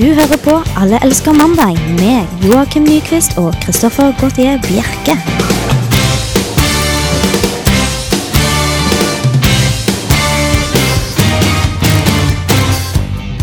Du hører på Alle elsker mandag med Joakim Nyquist og Kristoffer Gautier Bjerke.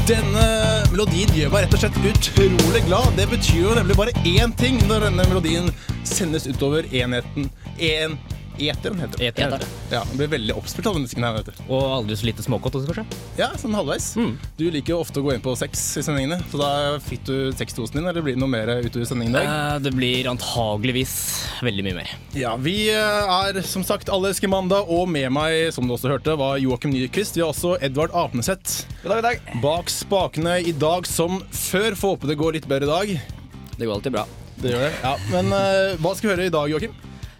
Denne melodien gjør meg rett og slett utrolig glad. Det betyr jo nemlig bare én ting når denne melodien sendes utover enheten. En eteren, heter det. Eteren. Ja, det blir veldig oppspilt av den musikken her, vet du. Og aldri så lite småkott også, kanskje? Ja, sånn halvveis. Mm. Du liker jo ofte å gå inn på sex i sendingene, så da fikk du sexdosen din, eller blir det noe mer utover sendingen i dag? Eh, det blir antageligvis veldig mye mer. Ja, vi eh, er som sagt Alle elsker mandag, og med meg, som du også hørte, var Joakim Nyquist. Vi har også Edvard Apneseth God dag, god dag. bak spakene i dag som før. Får håpe det går litt bedre i dag. Det går alltid bra. Det gjør det. Ja, Men uh, hva skal vi høre i dag, Joakim?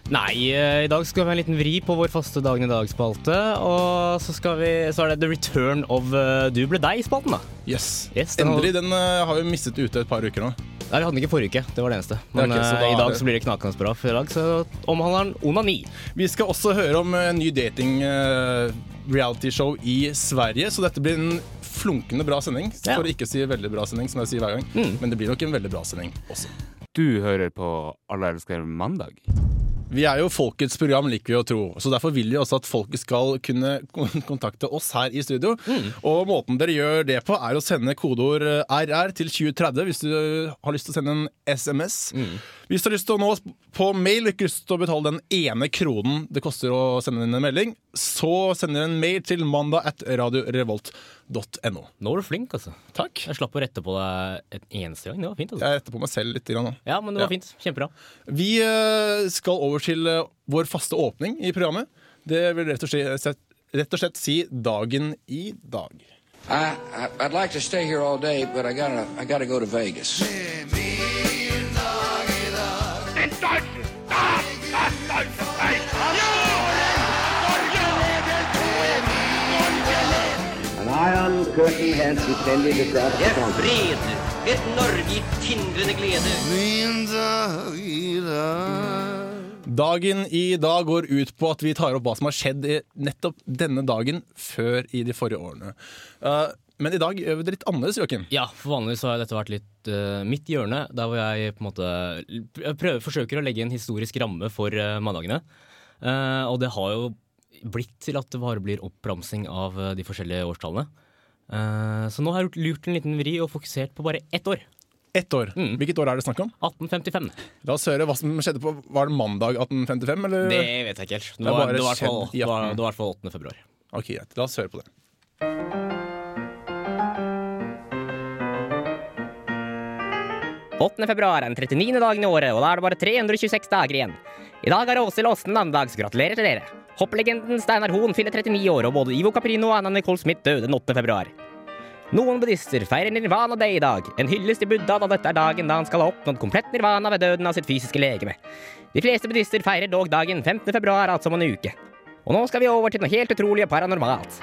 Nei, eh, i dag skal vi ha en liten vri på vår faste Dagen i dag-spalte. Og så, skal vi, så er det The Return of eh, Du ble deg-spalten, da. Yes. Yes, den Endelig. Den eh, har vi mistet ute et par uker nå. Nei, vi hadde den ikke forrige uke. Det var det eneste. Men okay, da i dag så blir det knakende bra. For i dag så omhandler den onani. Vi skal også høre om en ny dating eh, realityshow i Sverige, så dette blir en flunkende bra sending. Ja. For å ikke si veldig bra sending, som jeg sier hver gang. Mm. Men det blir nok en veldig bra sending også. Du hører på Alle elsker mandag. Vi er jo folkets program, liker vi å tro. Så derfor vil vi også at folket skal kunne kontakte oss her i studio. Mm. Og måten dere gjør det på, er å sende kodeord eh, RR til 2030 hvis du har lyst til å sende en SMS. Mm. Hvis du har lyst til å nå oss på mail og ikke lyst til å betale den ene kronen det koster å sende inn en melding, så sender du en mail til mandag at radiorevolt.no. Nå var du flink, altså. Takk. Jeg slapp å rette på deg et eneste gang. Det var fint. altså. Jeg retter på meg selv litt grann nå. Ja, men det var Ja. fint. Kjempebra. Vi eh, skal over til eh, vår faste åpning i programmet. Det vil rett og slett, rett og slett si dagen i dag. I, I I'd like to stay here all day, but I gotta I gotta go to Vegas. An iron curtain has descended across the continent. fred, et Norge i tindrende glede. Dagen i dag går ut på at vi tar opp hva som har skjedd i nettopp denne dagen før i de forrige årene. Eh, men i dag gjør vi det litt annerledes, Joakim. Ja, for vanligvis har dette vært litt uh, mitt hjørne, der hvor jeg på en måte prøver, forsøker å legge en historisk ramme for uh, mandagene. Uh, og det har jo blitt til at det bare blir oppramsing av eh, de forskjellige årstallene. Eh, så nå har jeg lurt en liten vri og fokusert på bare ett år. Ett år. Mm. Hvilket år er det snakk om? 1855. La oss høre hva som skjedde på Var det mandag 1855, eller? Det vet jeg ikke helt. Det var, bare det var, i hvert fall- skjedd i det var, 18. det var i hvert fall 8. februar. Ok, greit. La oss høre på det. februar er den 39. dagen i året, og da er det bare 326 dager igjen. I dag er Åshild Åsten navnedag, så gratulerer til dere. Hopplegenden Steinar Hoen fyller 39 år, og både Ivo Caprino og Anna Nicole Smith døde den 8. februar. Noen buddhister feirer nirvana day i dag, en hyllest til Buddha da dette er dagen da han skal ha oppnådd komplett nirvana ved døden av sitt fysiske legeme. De fleste buddhister feirer dog dagen 15. februar, altså om en uke. Og nå skal vi over til noe helt utrolig og paranormalt.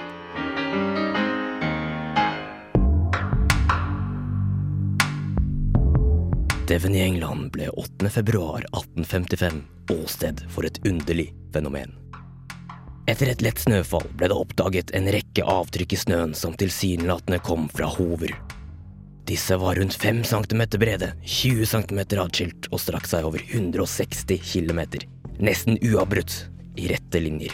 Devon i England ble 8. februar 1855 åsted for et underlig fenomen. Etter et lett snøfall ble det oppdaget en rekke avtrykk i snøen som tilsynelatende kom fra hover. Disse var rundt 5 cm brede, 20 cm atskilt og strakk seg over 160 km, nesten uavbrutt, i rette linjer.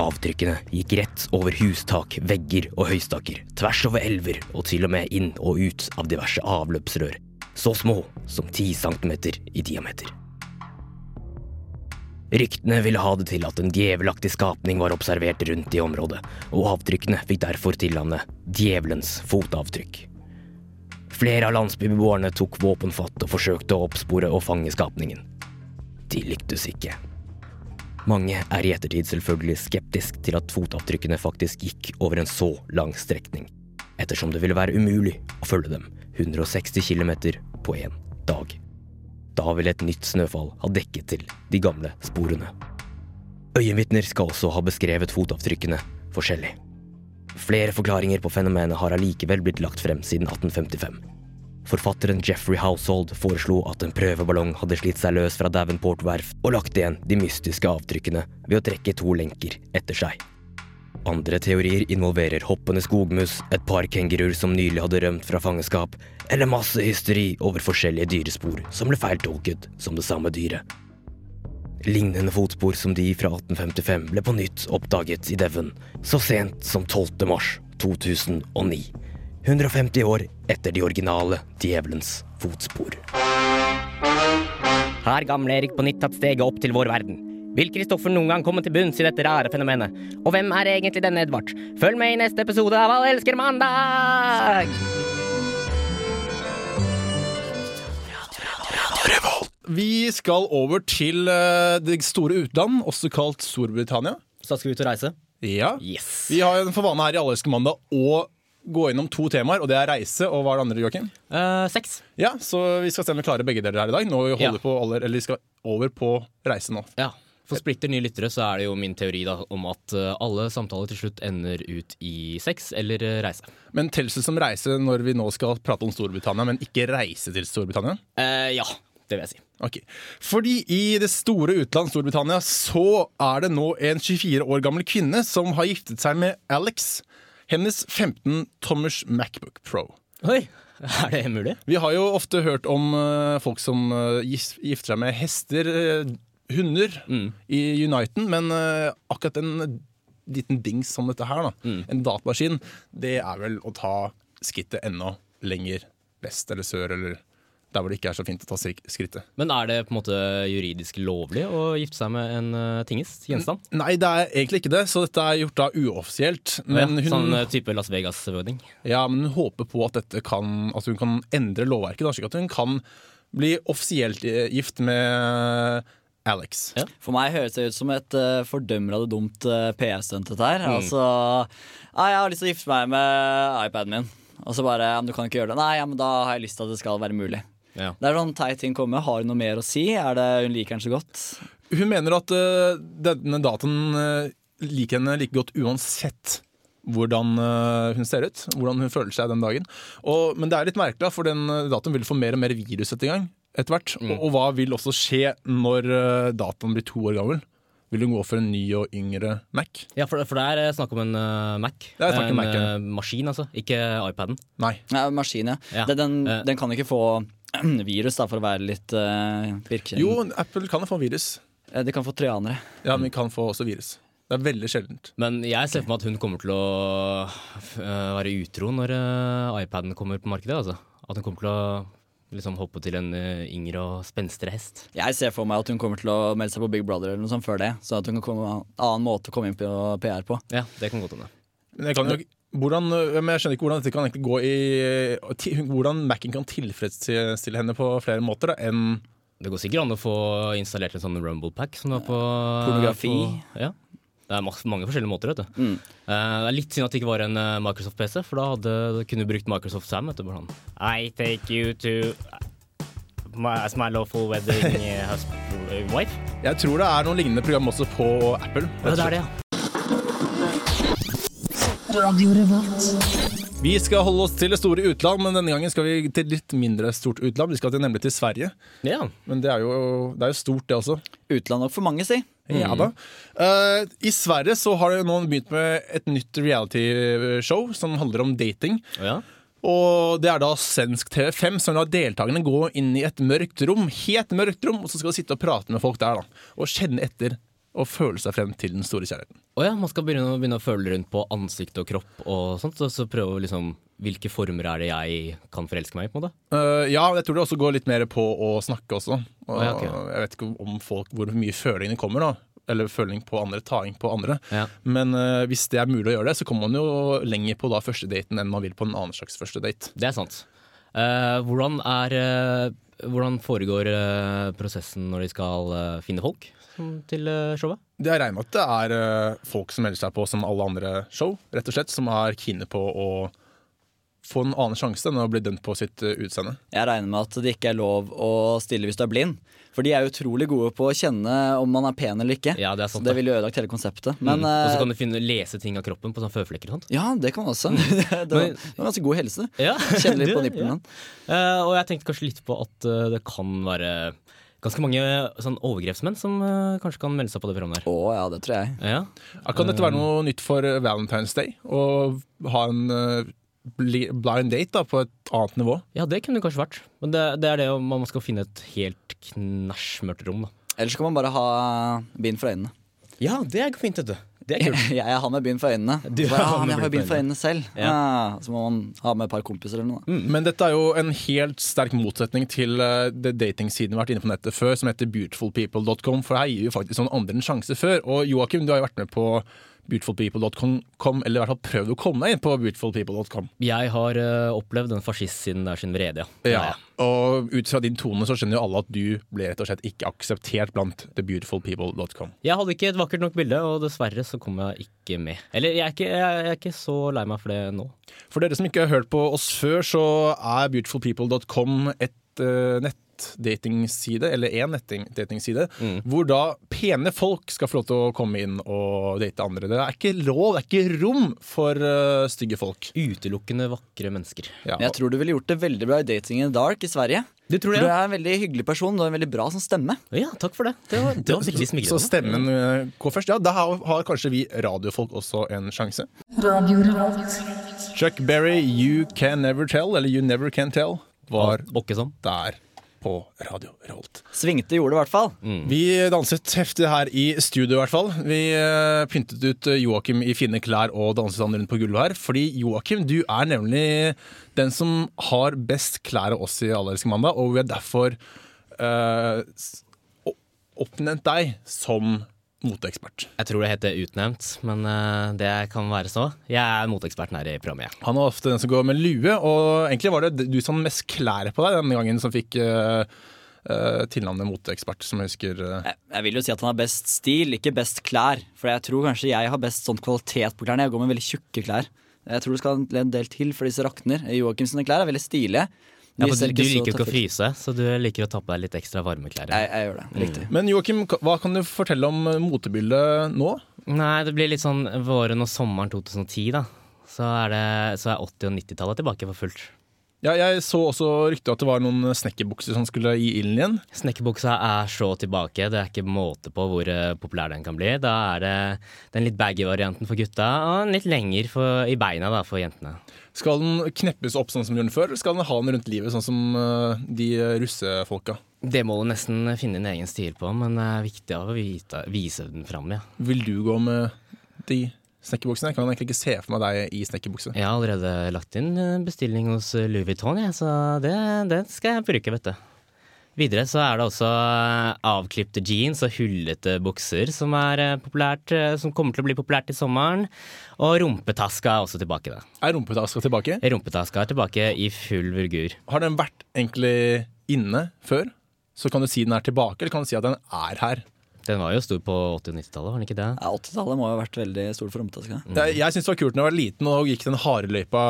Avtrykkene gikk rett over hustak, vegger og høystakker, tvers over elver og til og med inn og ut av diverse avløpsrør, så små som 10 cm i diameter. Ryktene ville ha det til at en djevelaktig skapning var observert rundt i området, og avtrykkene fikk derfor tilnavnet Djevelens fotavtrykk. Flere av landsbybeboerne tok våpenfatt og forsøkte å oppspore og fange skapningen. De lyktes ikke. Mange er i ettertid selvfølgelig skeptisk til at fotavtrykkene faktisk gikk over en så lang strekning, ettersom det ville være umulig å følge dem 160 km på én dag. Da ville et nytt snøfall ha dekket til de gamle sporene. Øyenvitner skal også ha beskrevet fotavtrykkene forskjellig. Flere forklaringer på fenomenet har allikevel blitt lagt frem siden 1855. Forfatteren Jeffrey Household foreslo at en prøveballong hadde slitt seg løs fra Davenport verft og lagt igjen de mystiske avtrykkene ved å trekke to lenker etter seg. Andre teorier involverer hoppende skogmus, et par kenguruer som nylig hadde rømt fra fangenskap, eller masse hysteri over forskjellige dyrespor som ble feiltolket som det samme dyret. Lignende fotspor som de fra 1855 ble på nytt oppdaget i Devon så sent som 12. mars 2009. 150 år etter de originale Djevelens fotspor. Har gamle Erik på nytt tatt steget opp til vår verden? Vil Kristoffer noen gang komme til bunns i dette rare fenomenet? Og hvem er egentlig denne Edvard? Følg med i neste episode av Alle elsker mandag! Vi skal over til eh, det store utland, også kalt Storbritannia. Så da skal vi ut og reise. Ja. Yes. Vi har en for vane her i Alle elsker mandag å gå gjennom to temaer, og det er reise og hva er det andre, Joakim? Eh, seks. Ja, så vi skal se om vi klarer begge deler her i dag. Nå vi holder Ja. på aller, eller vi skal over på reise nå. Ja. For splitter nye lyttere så er det jo min teori da om at eh, alle samtaler til slutt ender ut i sex eller eh, reise. Men telles det som reise når vi nå skal prate om Storbritannia, men ikke reise til Storbritannia? Eh, ja, det vil jeg si. Okay. Fordi i det store utland Storbritannia så er det nå en 24 år gammel kvinne som har giftet seg med Alex. Hennes 15 tommers Macbook Pro. Oi, er det mulig? Vi har jo ofte hørt om eh, folk som gifter seg med hester, eh, mm. i Uniten, men eh, akkurat en liten dings som dette her, da, en datamaskin, det er vel å ta skrittet enda lenger vest eller sør, eller der hvor det ikke er så fint å ta skrittet. Men er det på en måte juridisk lovlig å gifte seg med en uh, tingest? Gjenstand? Nei, det er egentlig ikke det, så dette er gjort da uoffisielt. Men ja, hun, Sånn eh, type Las Vegas-wedding? ja, men hun håper på at dette kan at hun kan endre lovverket, da, slik at hun kan bli offisielt eh, gift med Alex. Ja. For meg høres det ut som et uh, fordømrende dumt uh, PS-stunt, dette her. Mm. Altså ah, Jeg har lyst til å gifte meg med iPaden min. Og så bare men Du kan ikke gjøre det. Nei, ja, men da har jeg lyst til at det skal være mulig. Ja. Det er sånn teit ting kommer. Har hun noe mer å si? Er det Hun liker den så godt? Hun mener at uh, denne dataen uh, liker henne like godt uansett hvordan eh, hun ser ut, hvordan hun føler seg den dagen. Og, men det er litt merkelig, for den eh, dataen vil få mer og mer virus etter gang. Etter hvert. Mm. Og, og hva vil også skje når eh, dataen blir to år gammel? Vil hun gå for en ny og yngre Mac? Ja, for, for det er eh, snakk om en uh, Mac. Det er snakk om en Mac, ja. maskin, altså. Ikke iPaden. Nei. Ja, maskin, ja. Ja. Det, den, den kan ikke få virus, da, for å være litt uh, virkelig. Jo, Apple kan jo få virus. De kan få trojanere. Ja, men de kan få også virus. Det er veldig sjeldent. Men jeg ser for meg at hun kommer til å være utro når iPaden kommer på markedet. Altså. At hun kommer til å liksom, hoppe til en eh, yngre og spenstigere hest. Jeg ser for meg at hun kommer til å melde seg på Big Brother eller noe sånt før det. Så at hun kan komme en annen måte å komme inn på PR på. Ja, det kan godt hende. Men jeg, kan hvordan, men jeg skjønner ikke hvordan dette kan egentlig gå i Hvordan Mac-en kan tilfredsstille henne på flere måter da, enn Det går sikkert an å få installert en sånn Rumble Pack som du har på Pornografi. På, ja. Det er mange forskjellige måter, vet du. Mm. Uh, det er litt synd at det ikke var en eh, Microsoft-PC, for da hadde, kunne du brukt Microsoft Sam. Vet du, sånn. I take you to my, as my lawful wedding eh, husband, wife. Jeg tror det er noen lignende program også på Apple. Ja, det er det, ja. Vi skal holde oss til det store utland, men denne gangen skal vi til litt mindre stort utland. Vi skal til, nemlig til Sverige. ja. Men det er, jo, det er jo stort, det også. Utland nok for mange, si. Ja da. Uh, I Sverige så har det nå begynt med et nytt reality-show som handler om dating. ja. Og det er da svensk TV5 som lar deltakerne gå inn i et mørkt rom, helt mørkt rom, og så skal de sitte og prate med folk der, da. Og kjenne etter og føle seg frem til den store kjærligheten. Å ja, man skal begynne, begynne å føle rundt på ansikt og kropp og sånt, og så prøve liksom Hvilke former er det jeg kan forelske meg i, på en måte? Uh, ja, jeg tror det også går litt mer på å snakke også. Og ja, okay. Jeg vet ikke om folk, hvor mye følingene kommer, da. Eller føling på andre, taing på andre. Ja. Men uh, hvis det er mulig å gjøre det, så kommer man jo lenger på da første daten enn man vil på en annen slags første date. Det er sant. Uh, hvordan, er, hvordan foregår eh, prosessen når de skal eh, finne folk til eh, showet? Det Jeg regner med at det er folk som melder seg på som alle andre show, rett og slett, som er kine på å få en annen sjanse enn å bli dømt på sitt eh, utseende. Jeg regner med at det ikke er lov å stille hvis du er blind. For de er utrolig gode på å kjenne om man er pen eller ikke. Ja, det er sant. så det. ville ødelagt hele konseptet. Men mm. Og så eh, kan du finne, lese ting av kroppen på sånn føflekker og sånt. ja, det kan man også. det var, det var ganske god helse. Ja, Kjenne litt du, på nippelen. ja. Uh, og jeg tenkte kanskje litt på at uh, det kan være ganske mange sånn overgrepsmenn som uh, kanskje kan melde seg på det programmet. Å ja, det tror jeg. Ja. Ja, Kan dette være noe nytt for eh, Valentine's Day? Å ha en eh, blind date da, på et annet nivå? ja, det kunne det kanskje vært. Men det, det er det om man skal finne et helt knæsjmørkt rom, da. Ellers kan man bare ha bind for øynene. Ja, det er fint, vet du. Det er kult. Jeg jeg har med bind for øynene. Du Bare, han ah, men med jeg har bind for øynene selv. Ja. Ja, så må man ha med et par kompiser eller noe. Mm. Men dette er jo en helt sterk motsetning til uh, det datingsiden vi har vært inne på nettet før, som heter beautifulpeople.com, for her gir jo faktisk noen andre en sjanse før. Og Joakim, du har jo vært med på beautifulpeople.com, eller i hvert fall prøvd å komme deg inn på beautifulpeople.com. Jeg har uh, opplevd en fascistsiden der sin vrede, ja. Det Ja, og ut fra din tone så skjønner jo alle at du ble rett og slett ikke akseptert blant thebeautifulpeople.com. Jeg hadde ikke et vakkert nok bilde, og dessverre så kom jeg ikke med. Eller jeg er ikke, jeg er ikke så lei meg for det nå. For dere som ikke har hørt på oss før, så er beautifulpeople.com et uh, nettdatingside, eller én nettdatingside, hvor da pene folk skal få lov til å komme inn og date andre. Det er ikke lov, det er ikke rom for uh, stygge folk. Utelukkende vakre mennesker. Ja. Jeg tror du ville gjort det veldig bra i Dating in the Dark i Sverige. Du tror det, ja. Du er en veldig hyggelig person, du har en veldig bra sånn stemme. Ja, takk for det. Det var, det var veldig Så stemmen uh, går først. Ja, da har, har kanskje vi radiofolk også en sjanse. Chuck Berry, You Can Never Tell, eller You Never Can Tell, var Åkke sånn. der på Radio Revolt. Svingte gjorde det i hvert fall. Vi danset heftig her i studio i hvert fall. Vi uh, pyntet ut eh, Joakim i fine klær og danset han rundt på gulvet her. Fordi Joakim, du er nemlig den som har best klær av oss i Allerske mandag, og vi har derfor uh, oppnevnt deg som moteekspert. Jeg tror det heter utnevnt, men eh, det kan være så. Jeg er moteeksperten her i programmet. ja. Han er ofte den som går med lue, og egentlig var det du som hadde mest klær på deg denne gangen, som fikk uh, tilnavnet moteekspert, som jeg husker. Jeg, jeg vil jo si at han har best stil, ikke best klær. For jeg tror kanskje jeg har best sånn kvalitet på klærne. Jeg går med veldig tjukke klær. Jeg tror det skal en del til for disse rakner. Joakim sine klær er veldig stilige. Ja, for du, du så liker ikke å fryse, så du liker å ta på deg litt ekstra varme klær. Jeg, jeg gjør det. Riktig. Men Joakim, hva kan du fortelle om eh, motebildet nå? Nei, det blir litt sånn våren og sommeren 2010, da. Så er, det, så er 80- og 90-tallet tilbake for fullt. Ja, jeg så også ryktet at det var noen snekkerbukser som skulle gi ilden igjen. Snekkerbuksa er så tilbake, det er ikke måte på hvor eh, populær den kan bli. Da er det den litt baggy varianten for gutta, og en litt lenger for, i beina da, for jentene. Skal den kneppes opp sånn som den gjorde før, eller skal den ha den rundt livet sånn som eh, de russefolka? Det må du nesten finne en egen stil på, men det er viktig å vite, vise den fram, ja. Vil du gå med de snekkerbuksene? Jeg kan egentlig ikke se for meg deg i snekkerbukse. Jeg har allerede lagt inn eh, bestilling hos eh, Louis Vuitton, jeg, så det, det skal jeg bruke, vet du. Videre så er det også eh, avklipte jeans og hullete bukser som, populært, som kommer til å bli populært i sommeren. Og rumpetaska er også tilbake. da. Er rumpetaska tilbake? Rumpetaska er tilbake i full vulgur. Har den vært egentlig inne før? Så kan du si den er tilbake, eller kan du si at den er her? Den var jo stor på 80- og 90-tallet, var den ikke det? Ja, 80-tallet må jo ha vært veldig stor for rumpetaska. Jeg, jeg syns det var kult da jeg var liten og gikk den harde løypa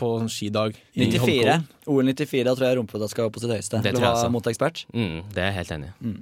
på sånn skidag. i 94. Holmenkollen. OL 94, da tror jeg rumpetaska var på sitt høyeste. Det tror jeg også. moteekspert. Mm, det er jeg helt enig i.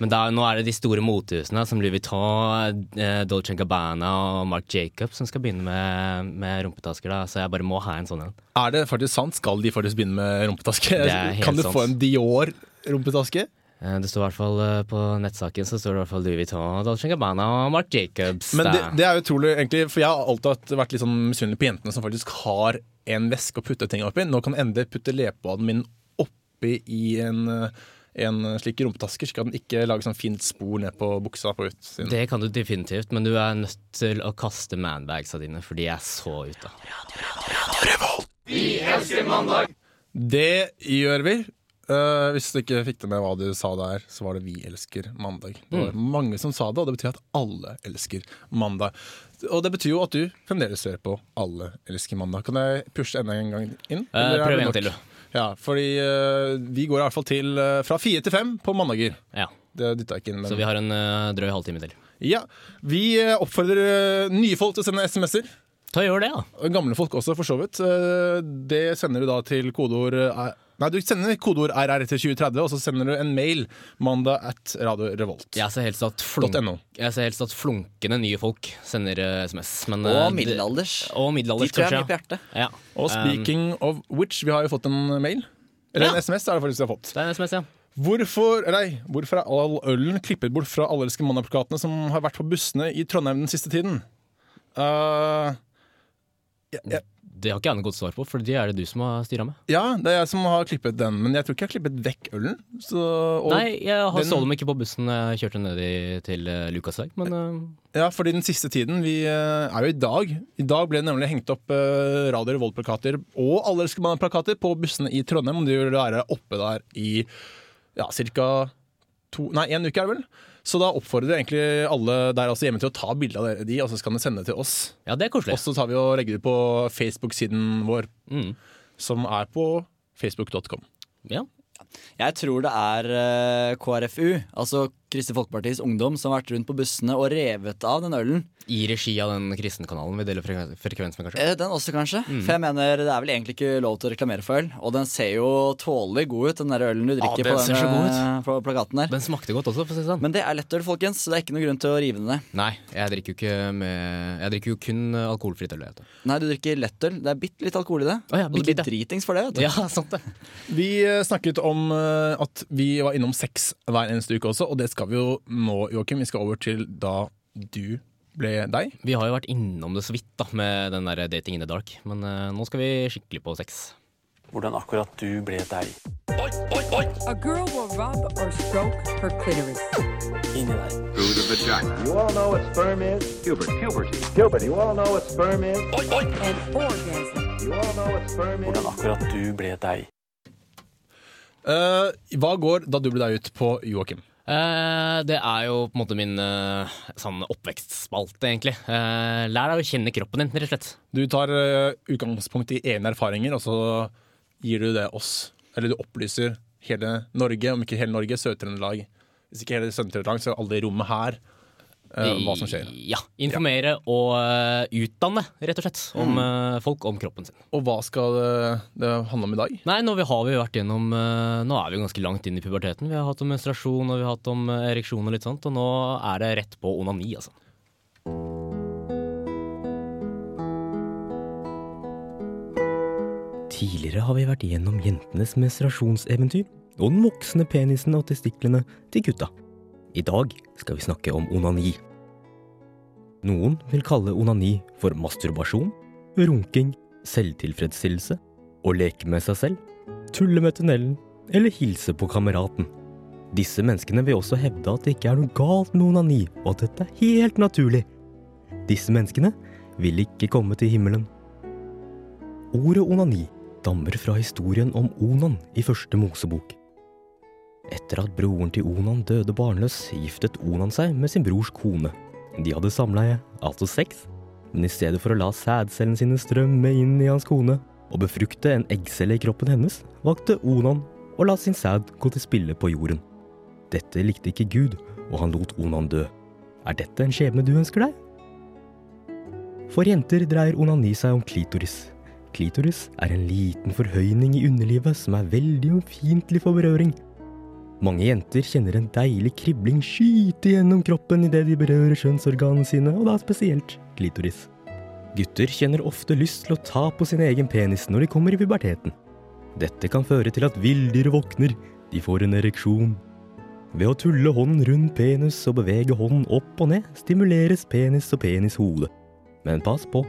Men da, nå er det de store motehusene som Louis Vuitton, eh, Dolce Gabbana og Marc Jacob som skal begynne med, med rumpetasker. da, Så jeg bare må ha en sånn en. Er det faktisk sant? Skal de faktisk begynne med rumpetaske? Kan du sant. få en Dior-rumpetaske? Eh, Det står i hvert fall eh, På nettsaken så står det i hvert fall Louis Vuitton, Dolce Gabbana og Marc Jacobs. Men det, det er utrolig, egentlig, for jeg har alltid vært litt sånn misunnelig på jentene som faktisk har en veske å putte ting oppi. Nå kan endelig putte leppepommaden min oppi i en, eh, en slik rumpetaske, så den ikke lager sånn fint spor ned på buksa på utsiden. Det kan du definitivt, men du er nødt til å kaste manbagsa dine, for de er så ute. Det gjør vi. Eh, hvis du ikke fikk det med hva du sa der, så var det 'Vi elsker mandag'. Det var mange som sa det, og det betyr at alle elsker mandag. Og det betyr jo at du fremdeles hører på 'Alle elsker mandag'. Kan jeg pushe enda en gang inn? Uh, prøv en til, du. Ja, fordi uh, vi går i hvert fall til fra fire til fem på mandager. Ja. Det dytta jeg ikke inn. Men... Så vi har en drøy halvtime til. Ja, Vi oppfordrer nye folk til å sende SMS-er. Ta gjør det, da. Gamle folk også, for så vidt. Det sender du da til kodeord Nei, du sender kodeord RR til 2030, og så sender du en mail mandag at Radio Revolt. Jeg ser helst at, flunk, .no. jeg ser helst at flunkende nye folk sender eh, SMS. Men, eh, Og det- middelalders. Og De tror jeg er mye på hjertet. Ja. Og speaking of which, vi har jo fått en mail. Eller Ja. en SMS er det faktisk vi har fått. Det er en SMS, ja. Hvorfor, nei, hvorfor er all ølen klippet bort fra Alle elsker mandag-plakatene som har vært på bussene i Trondheim den siste tiden? Uh, ja, ja, Det har ikke jeg noe godt svar på, for det er det du som har styra med. ja, det er jeg som har klippet den, men jeg tror ikke jeg har klippet vekk ølen. Så, Nei, jeg har den- så dem ikke på bussen jeg kjørte ned i, til uh, Lukasveg, men uh... Ja, fordi den siste tiden Vi uh, er jo i dag. I dag ble det nemlig hengt opp uh, Radio Revolt-plakater og Alle elsker mandag-plakater på bussene i Trondheim. Om de vil være oppe der i ja, ca. Nei, én uke, er det vel? Så da oppfordrer jeg egentlig alle der altså hjemme til å ta bilde av de, og så skal de sende det til oss. ja, det er koselig. Og så tar vi og legger det på Facebook-siden vår, Mm. som er på facebook.com. Ja. Jeg tror det er eh, KrFU, altså Kristelig Folkepartis Ungdom, som har vært rundt på bussene og revet av den ølen. I regi av den kristenkanalen vi deler frekvens med, kanskje. Eh, Den også, kanskje. Mm. For jeg mener det er vel egentlig ikke lov til å reklamere for øl. Og den ser jo tålelig god ut, den der ølen du drikker den på, den, på plakaten der. Den smakte godt også, for å si det sånn. Men det er lettøl, folkens, så det er ikke noen grunn til å rive den ned. Nei, jeg drikker jo ikke med Jeg drikker jo kun alkoholfritt øl. Nei, du drikker lettøl. Det er bitte litt alkohol i det. Oh, ja, og du blir dritings for det, vet du. Ja, sant det. Vi eh, snakket om eh, at vi var innom sex hver eneste uke også, og det skal vi jo nå, Joakim. Vi skal over til da du ble deg. Vi har jo vært innom det så vidt da med den der dating in the dark, men uh, nå skal vi skikkelig på sex. Hvordan akkurat du ble deg. A girl will rub or stroke her clitoris. Inni deg. Through the vagina. You all know what sperm is? Puberty. Puberty. Puberty. You all know what sperm is? An orgasm. You all know what sperm is? Hvordan akkurat du ble deg. Uh, hva går da du ble deg ut på, Joakim? Eh, det er jo på en måte min eh, sånn oppvekstspalte, egentlig. Eh, lær deg å kjenne kroppen din, rett og slett. Du tar utgangspunkt i egne erfaringer, og så gir du det oss. Eller du opplyser hele Norge, om ikke hele Norge, Sør-Trøndelag. Hvis ikke hele Sør-Trøndelag, så alle i rommet her. Eh, hva som skjer. Ja. Informere og eh, utdanne, rett og slett, om eh, folk om kroppen sin. Og hva skal det, det handle om i dag? Nei, nå vi har vi vært gjennom Nå er vi ganske langt inn i puberteten. Vi har hatt om menstruasjon og vi har hatt om ereksjon og litt sånt, og nå er det rett på onani, altså. Tidligere har vi vært gjennom jentenes menstruasjonseventyr og den voksne penisen og testiklene til gutta. I dag skal vi snakke om onani. Noen vil kalle onani for masturbasjon, runking, selvtilfredsstillelse, å leke med seg selv, tulle med tunnelen eller hilse på kameraten. Disse menneskene vil også hevde at det ikke er noe galt med onani, og at dette er helt naturlig. Disse menneskene vil ikke komme til himmelen. Ordet onani stammer fra historien om Onan i første Mosebok. Etter at broren til Onan døde barnløs, giftet Onan seg med sin brors kone. De hadde samleie, altså sex, men i stedet for å la sædcellene sine strømme inn i hans kone og befrukte en eggcelle i kroppen hennes, valgte Onan å la sin sæd gå til spille på jorden. Dette likte ikke Gud, og han lot Onan dø. Er dette en skjebne du ønsker deg? For jenter dreier onani seg om klitoris. Klitoris er en liten forhøyning i underlivet som er veldig ømfintlig for berøring. Mange jenter kjenner en deilig kribling skyte gjennom kroppen idet de berører kjønnsorganene sine, og da spesielt klitoris. Gutter kjenner ofte lyst til å ta på sin egen penis når de kommer i puberteten. Dette kan føre til at villdyret våkner, de får en ereksjon. Ved å tulle hånden rundt penis og bevege hånden opp og ned, stimuleres penis og penishode. Men pass på,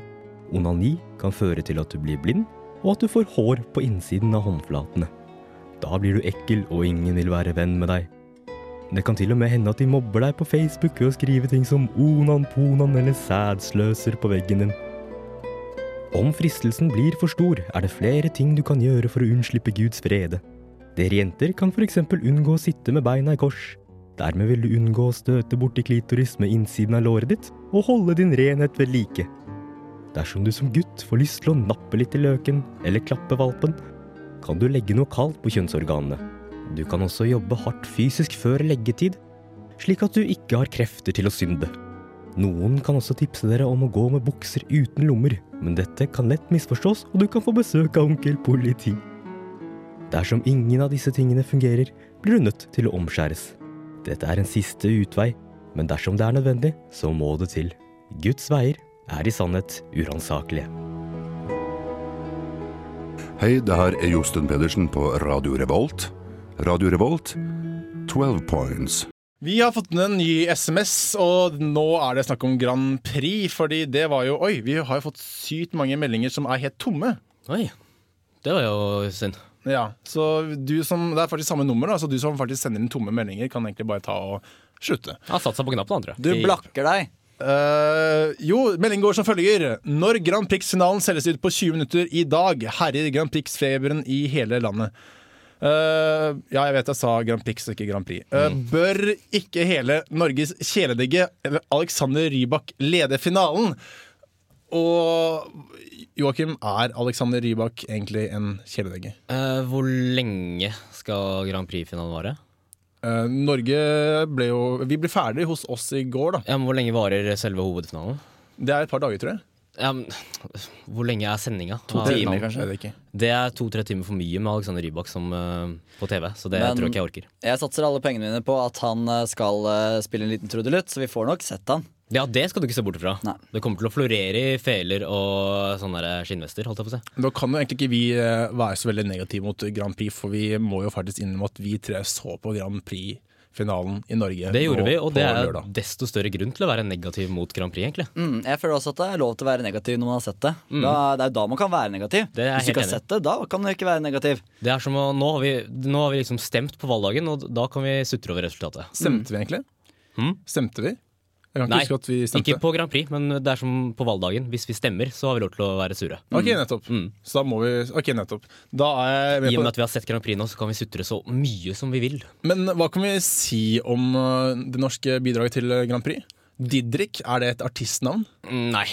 onani kan føre til at du blir blind, og at du får hår på innsiden av håndflatene. Da blir du ekkel, og ingen vil være venn med deg. Det kan til og med hende at de mobber deg på Facebook ved å skrive ting som onan, ponan eller sædsløser på veggen din. Om fristelsen blir for stor, er det flere ting du kan gjøre for å unnslippe Guds frede. Dere jenter kan f.eks. unngå å sitte med beina i kors. Dermed vil du unngå å støte borti klitoris med innsiden av låret ditt, og holde din renhet ved like. Dersom du som gutt får lyst til å nappe litt i løken, eller klappe valpen, kan du legge noe kaldt på kjønnsorganene. Du kan også jobbe hardt fysisk før leggetid, slik at du ikke har krefter til å synde. Noen kan også tipse dere om å gå med bukser uten lommer, men dette kan lett misforstås, og du kan få besøk av onkel politi. Dersom ingen av disse tingene fungerer, blir du nødt til å omskjæres. Dette er en siste utvei, men dersom det er nødvendig, så må det til. Guds veier er i sannhet uransakelige. Hei, det her er Josten Pedersen på Radio Revolt. Radio Revolt, 12 points. Vi har fått inn en ny SMS, og nå er det snakk om Grand Prix. Fordi det var jo Oi, vi har jo fått sykt mange meldinger som er helt tomme. Oi, det var jo synd. Ja, så du som, Det er faktisk samme nummer, da, så du som faktisk sender inn tomme meldinger, kan egentlig bare ta og slutte. Jeg har satt seg på knappen, andre. Du blakker deg. Eh, jo, meldingen går som følger. Når Grand Prix-finalen selges ut på 20 minutter i dag, herjer Grand Prix-feberen i hele landet. Uh, ja, jeg vet jeg sa Grand Prix og ikke Grand Prix. Eh, Bør ikke hele Norges kjæledigge Alexander Rybak lede finalen? Og Joakim, er Alexander Rybak egentlig en kjæledegge? Eh, hvor lenge skal Grand Prix-finalen vare? Eh, Norge ble jo Vi ble ferdig hos oss i går, da. Ja, men Hvor lenge varer selve hovedfinalen? Det er et par dager, tror jeg. Ja, men, hvor lenge er sendinga? To timer, finalen? kanskje? Ikke. Det er to-tre timer for mye med Alexander Rybak som, uh, på TV, så det Men- tror jeg ikke jeg orker. Jeg satser alle pengene mine på at han eh, skal uh, spille en liten trudelutt, så vi får nok sett han. Ja, det skal du ikke se bort fra. Nei. Det kommer til å florere i feler og sånne der skinnvester, holdt jeg på å si. Da kan jo egentlig ikke vi eh, være så veldig negative mot Grand Prix, for vi må jo faktisk innrømme at vi tre så på Grand Prix-finalen i Norge Det gjorde nå vi, og det er lørdag. desto større grunn til å være negativ mot Grand Prix, egentlig. Mm, jeg føler også at det er lov til å være negativ når man har sett det. Da, det er jo da man kan være negativ. Det er Hvis du ikke har enig sett det, da kan du ikke være negativ. Det er som å, nå, har vi, nå har vi liksom stemt på valgdagen, og da kan vi sutre over resultatet. Stemte vi egentlig? Mm. Stemte vi? Jeg kan ikke Nei, huske at vi stemte. ikke på Grand Prix, men det er som på valgdagen. Hvis vi stemmer, så har vi lov til å være sure. Ok, nettopp. Mm. Så da må vi Ok, nettopp. Da er jeg I og på med at vi har sett Grand Prix nå, så kan vi sutre så mye som vi vil. Men hva kan vi si om uh, det norske bidraget til uh, Grand Prix? Didrik, er det et artistnavn? Mm, Nei.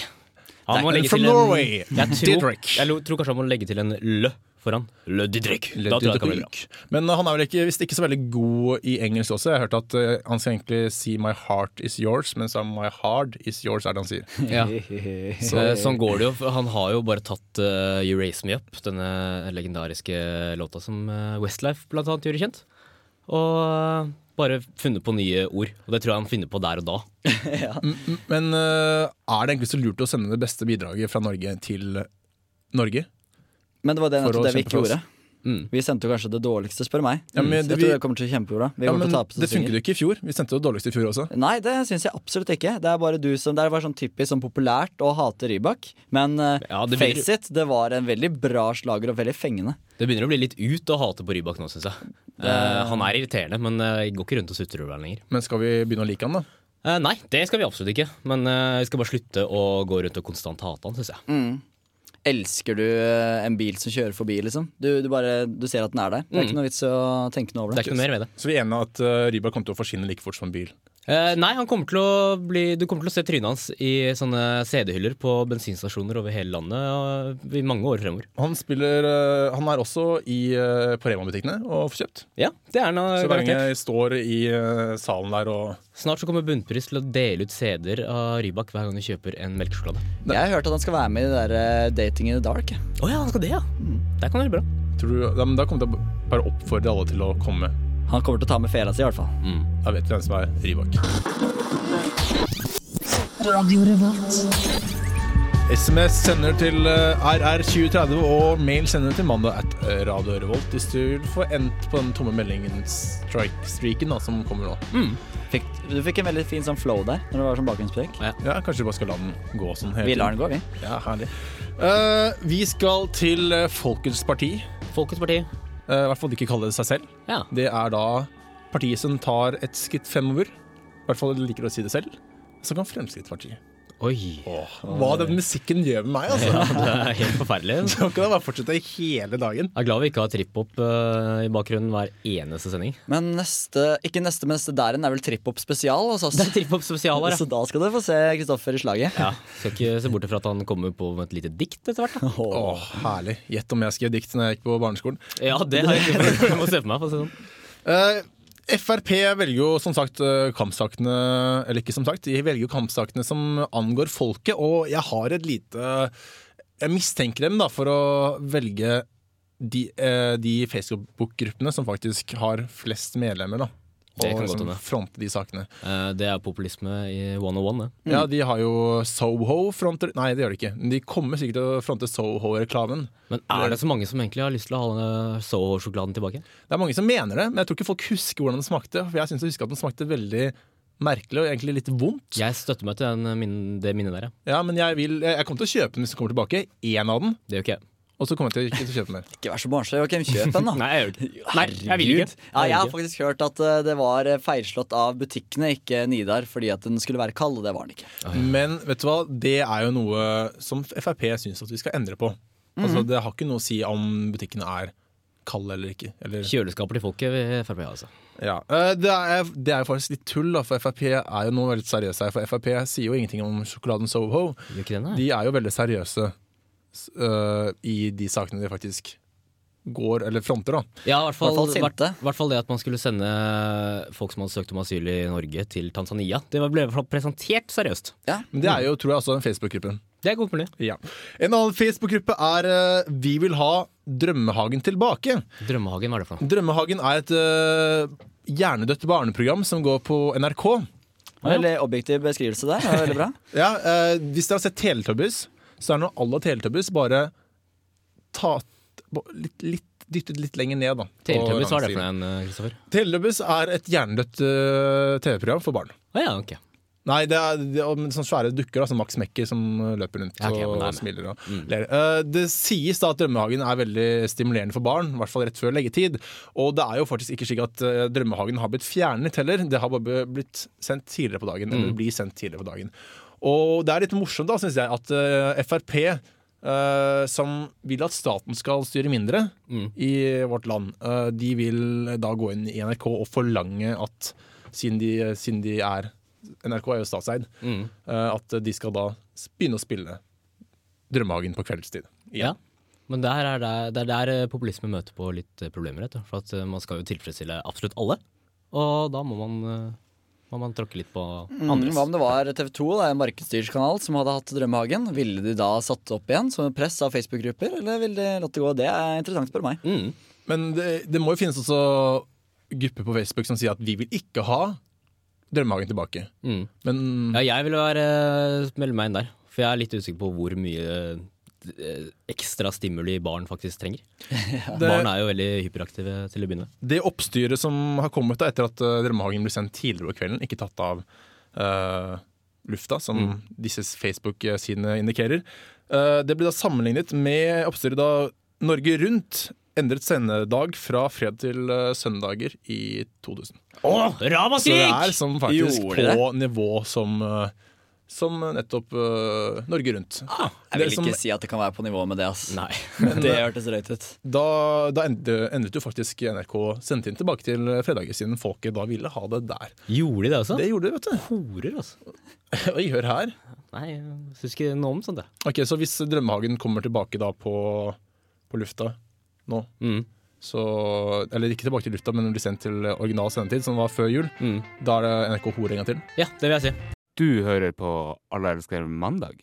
Han må legge From til en, Norway, jeg tror, Didrik. jeg lo- tror kanskje han må legge til en lø foran. Le Didrik. Da tror jeg det kan bli bra. Men uh, han er vel ikke, visst ikke så veldig god i engelsk også. Jeg har hørt at uh, han skal egentlig si 'my heart is yours', mens 'my heart is yours' er det han sier. Ja. Så, sånn går det jo. Han har jo bare tatt uh, You Raise Me Up, denne legendariske låta som uh, Westlife blant annet gjorde kjent. Og bare funnet på nye ord. Og det tror jeg han finner på der og da. Men uh, er det egentlig så lurt å sende det beste bidraget fra Norge til Norge? Men det var det, nettopp det vi ikke gjorde. Mm. Vi sendte jo kanskje det dårligste, spør meg. Ja, men det- jeg tror vi- det kommer til å kjempebra. Vi Ja, men til å tape det funket jo ikke i fjor. Vi sendte jo det dårligste i fjor også. Nei, det syns jeg absolutt ikke. Det er bare du som Det var sånn typisk sånn populært å hate Rybak. Men eh, Ja, det blir- face it, det var en veldig bra slager og veldig fengende. Det begynner å bli litt ut å hate på Rybak nå, syns jeg. Eh, han er irriterende, men uh, jeg går ikke rundt og sutrer over ham lenger. Men skal vi begynne å like han, da? Eh, nei, det skal vi absolutt ikke. Men eh, vi skal bare slutte å gå rundt og konstant hate han, syns jeg. Mm. Elsker du eh, en bil som kjører forbi, liksom? Du, du bare Du ser at den er der. Det er Mm. ikke noe vits å tenke noe over det. Det er ikke noe mer ved det. Så vi er enige at uh, Rybak kommer til å forsvinne like fort som en bil. Eh, nei, han kommer til å bli, du kommer til å se trynet hans i sånne CD-hyller på bensinstasjoner over hele landet uh, i mange år fremover. Han spiller uh, Han er også i, uh, på Rema-butikkene og får kjøpt. Ja, det er han Så hver gang jeg står i uh, salen der og Snart så kommer Bunnpris til å dele ut CD-er av Rybak hver gang du kjøper en melkesjokolade. Jeg har hørt at han skal være med i det der Dating in the Dark. Å oh, ja, han skal det, ja. Det kan være bra. tror du, ja, men Da kommer jeg til å bare oppfordre alle til å komme. Han kommer til å ta med fela si, i hvert fall. Da vet vi hvem som er Rybak. SMS sender til eh, RR2030 og mail sender til mandag at eh, Radio Revolt hvis du vil få endt på den tomme meldingen strike streaken da, som kommer nå. Fikk, du fikk en veldig fin sånn flow der når det var sånn bakgrunnsprek. Ja, Kanskje vi bare skal la den gå sånn hele Vi lar den gå, vi. Ja, herlig. Uh, vi skal til Folkets parti. Folkets parti. Eh, I hvert fall ikke kaller det seg selv. Ja. Det er da partiet som tar et skritt fremover. I hvert fall liker å si det selv. Så kan Fremskrittspartiet. Oi. Hva den musikken gjør med meg, altså. Ja, det er helt forferdelig. Så kan det bare fortsette hele dagen. Jeg er glad vi ikke har trip-hop eh, i bakgrunnen hver eneste sending. Men neste, ikke neste, men neste der igjen er vel trip-hop spesial hos oss. Det er trip-hop spesial her, ja. Så da skal du få se Kristoffer i slaget. Ja, Skal ikke se bort fra at han kommer på med et lite dikt etter hvert. da. Åh, herlig. Gjett om jeg skrev dikt når jeg gikk på barneskolen. Ja, det har jeg ikke Du må se på meg. For å si det sånn. Eh, Frp velger jo som sagt eh, kampsakene Eller ikke som sagt, de velger jo kampsakene som angår folket, og jeg har et lite Jeg mistenker dem da for å velge de, eh, de Facebook-gruppene som faktisk har flest medlemmer. da Det å liksom fronte de sakene. Uh, Det er populisme i 101, det. Ja, de har jo Soho fronter Nei, det gjør de ikke. Men de kommer sikkert til å fronte Soho-reklamen. Men er det så mange som egentlig har lyst til å ha Soho-sjokoladen tilbake? Det er mange som mener det, men jeg tror ikke folk husker hvordan den smakte. For jeg syns jeg husker at den smakte veldig merkelig og egentlig litt vondt. Jeg støtter meg til den, det minnet der, ja. Ja, men jeg, vil, jeg kommer til å kjøpe den hvis den kommer tilbake. Én av den. Det gjør ikke jeg. Og så kommer jeg til, ikke å kjøpe mer. Ikke vær så barnslig, Joakim. Kjøp en, da. Nei, jeg vil ikke. Ja, jeg har faktisk hørt at eh, det var eh, feilslått av butikkene, ikke Nidar, fordi at den skulle være kald, og det var den ikke. Men vet du hva, det er jo noe som Frp syns at vi skal endre på. Altså, Det har ikke noe å si om butikkene er kalde eller ikke. Eller Kjøleskapet til folket ved Frp, altså. Ja, eh, det er, det er jo faktisk litt tull, da, for Frp er jo noe veldig seriøse her. For Frp sier jo ingenting om sjokoladen Soho. Ikke? De er jo veldig seriøse øh, i de sakene de faktisk går, eller fronter, da. Ja, i hvert fall, hvert fall hvert- hvert fall det at man skulle sende folk som hadde søkt om asyl i Norge, til Tanzania. Det ble i hvert fall presentert seriøst. Ja. Men det er jo, tror jeg, også den Facebook-gruppen. Det er godt mulig. Ja. En annen Facebook-gruppe er uh, Vi vil ha Drømmehagen tilbake. Drømmehagen, hva er det for noe? Drømmehagen er et uh, hjernedødt barneprogram som går på NRK. Veldig objektiv beskrivelse der. Det var veldig bra. Ja, uh, Hvis dere har sett Teletubbies, så er det når alle Teletubbies bare tatt litt, litt, dyttet litt lenger ned. da Teletubbies, hva er det for en, Kristoffer? Teletubbies er et hjernedødt uh, TV-program for barn. Ah, ja, ok. Nei, det er, det er sånne svære dukker da, som Max Mekker som løper rundt Ja, ok, men og er smiler. Og Mm. ler. Uh, det sies da at Drømmehagen er veldig stimulerende for barn, i hvert fall rett før leggetid. Og det er jo faktisk ikke slik at uh, Drømmehagen har blitt fjernet heller. Det har bare blitt sendt tidligere på dagen. Eller Mm. blir sendt tidligere på dagen. Og det er litt morsomt, da, syns jeg, at uh, Frp uh, som vil at staten skal styre mindre Mm. i vårt land, uh, de vil da gå inn i NRK og forlange at siden de, siden de er NRK er jo statseid. Mm. eh, At de skal da begynne å spille Drømmehagen på kveldstid. Ja. Men der er der, det er der eh, populisme møter på litt eh, problemer. For at eh, man skal jo tilfredsstille absolutt alle. Og da må man, eh, må man tråkke litt på Mm, andres. hva om det var TV 2, da, en markedsstyrskanal, som hadde hatt Drømmehagen? Ville de da satt opp igjen som press av Facebook-grupper, eller ville de latt det gå? Det er interessant, spør meg. Mm. Men det, det må jo finnes også grupper på Facebook som sier at vi vil ikke ha Drømmehagen tilbake. Mm. Men Ja, jeg vil være melde meg inn der. For jeg er litt usikker på hvor mye ekstra stimuli barn faktisk trenger. Det- Barn er jo veldig hyperaktive til å begynne med. det oppstyret som har kommet da etter at uh, Drømmehagen ble sendt tidligere på kvelden, ikke tatt av uh, lufta, som Mm. disse Facebook-sidene indikerer, uh, det ble da sammenlignet med oppstyret da Norge Rundt endret sendedag fra fred til eh, søndager i 2000. Å, Så det er som faktisk på det? nivå som, eh, som nettopp uh, Norge Rundt. Jeg Det vil som- ikke si at det kan være på nivå med det, ass. Nei. det hørtes drøyt ut. Da, da endret, jo faktisk NRK sendte inn tilbake til fredager, siden folket da ville ha det der. Gjorde de det også? Det gjorde de, vet du. Horer, altså. Oi, hør her. Nei, jeg syns ikke noe om sånt, Det. Ok, Så hvis Drømmehagen kommer tilbake da på, på lufta nå, Mm. så Eller ikke tilbake til lufta, men blir sendt til original sendetid, som var før jul, Mm. da er det NRK Hore en gang til. Ja, det vil jeg si. Du hører på Alle elsker mandag.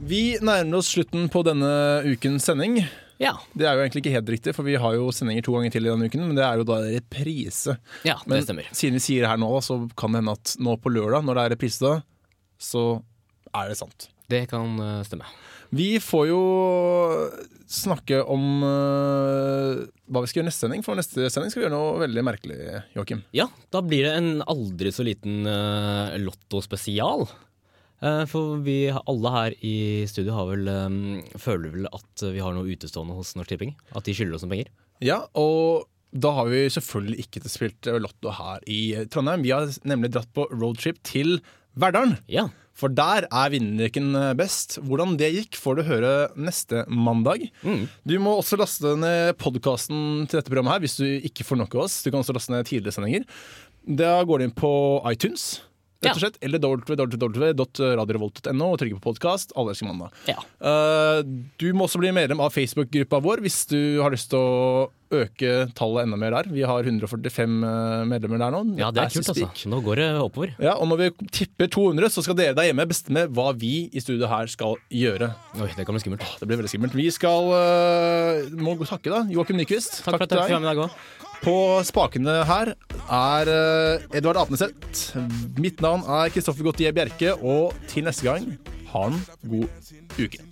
Vi nærmer oss slutten på denne ukens sending. Ja. Det er jo egentlig ikke helt riktig, for vi har jo sendinger to ganger til i denne uken, men det er jo da reprise. Ja, Men det stemmer. siden vi sier det her nå, så kan det hende at nå på lørdag, når det er reprise, så er det sant. Det kan eh, stemme. Vi får jo snakke om uh, hva vi skal gjøre neste sending, for neste sending skal vi gjøre noe veldig merkelig, Joakim. Ja, da blir det en aldri så liten uh, Lotto-spesial. Eh, for vi alle her i studio har vel, um, føler vel at vi har noe utestående hos Norsk Tipping. At de skylder oss noen penger. Ja, og da har vi selvfølgelig ikke spilt Lotto her i Trondheim. Vi har nemlig dratt på roadtrip til Verdalen. Ja. For der er vinnerleken best. Hvordan det gikk, får du høre neste mandag. Mm. Du må også laste ned podkasten til dette programmet her hvis du ikke får nok av oss. Du kan også laste ned tidligere sendinger. Da går du inn på iTunes. Rett og slett, Eller www.radiorevolt.no og trykke på podkast. Alle elsker mandag. Ja. Eh, du må også bli medlem av Facebook-gruppa vår hvis du har lyst til å øke tallet enda mer der. Vi har 145 medlemmer der nå. ja, det er kult, altså. Nå går det oppover. Ja, og når vi tipper 200, så skal dere der hjemme bestemme hva vi i studio her skal gjøre. Oi, det kan bli skummelt. Det blir veldig skummelt. Vi skal uh, må takke da, Joakim Nyquist. Takk for at du fikk være med i dag òg. På spakene her er eh, Edvard Apneseth. Mitt navn er Kristoffer Gautier Bjerke, og til neste gang, ha en god uke.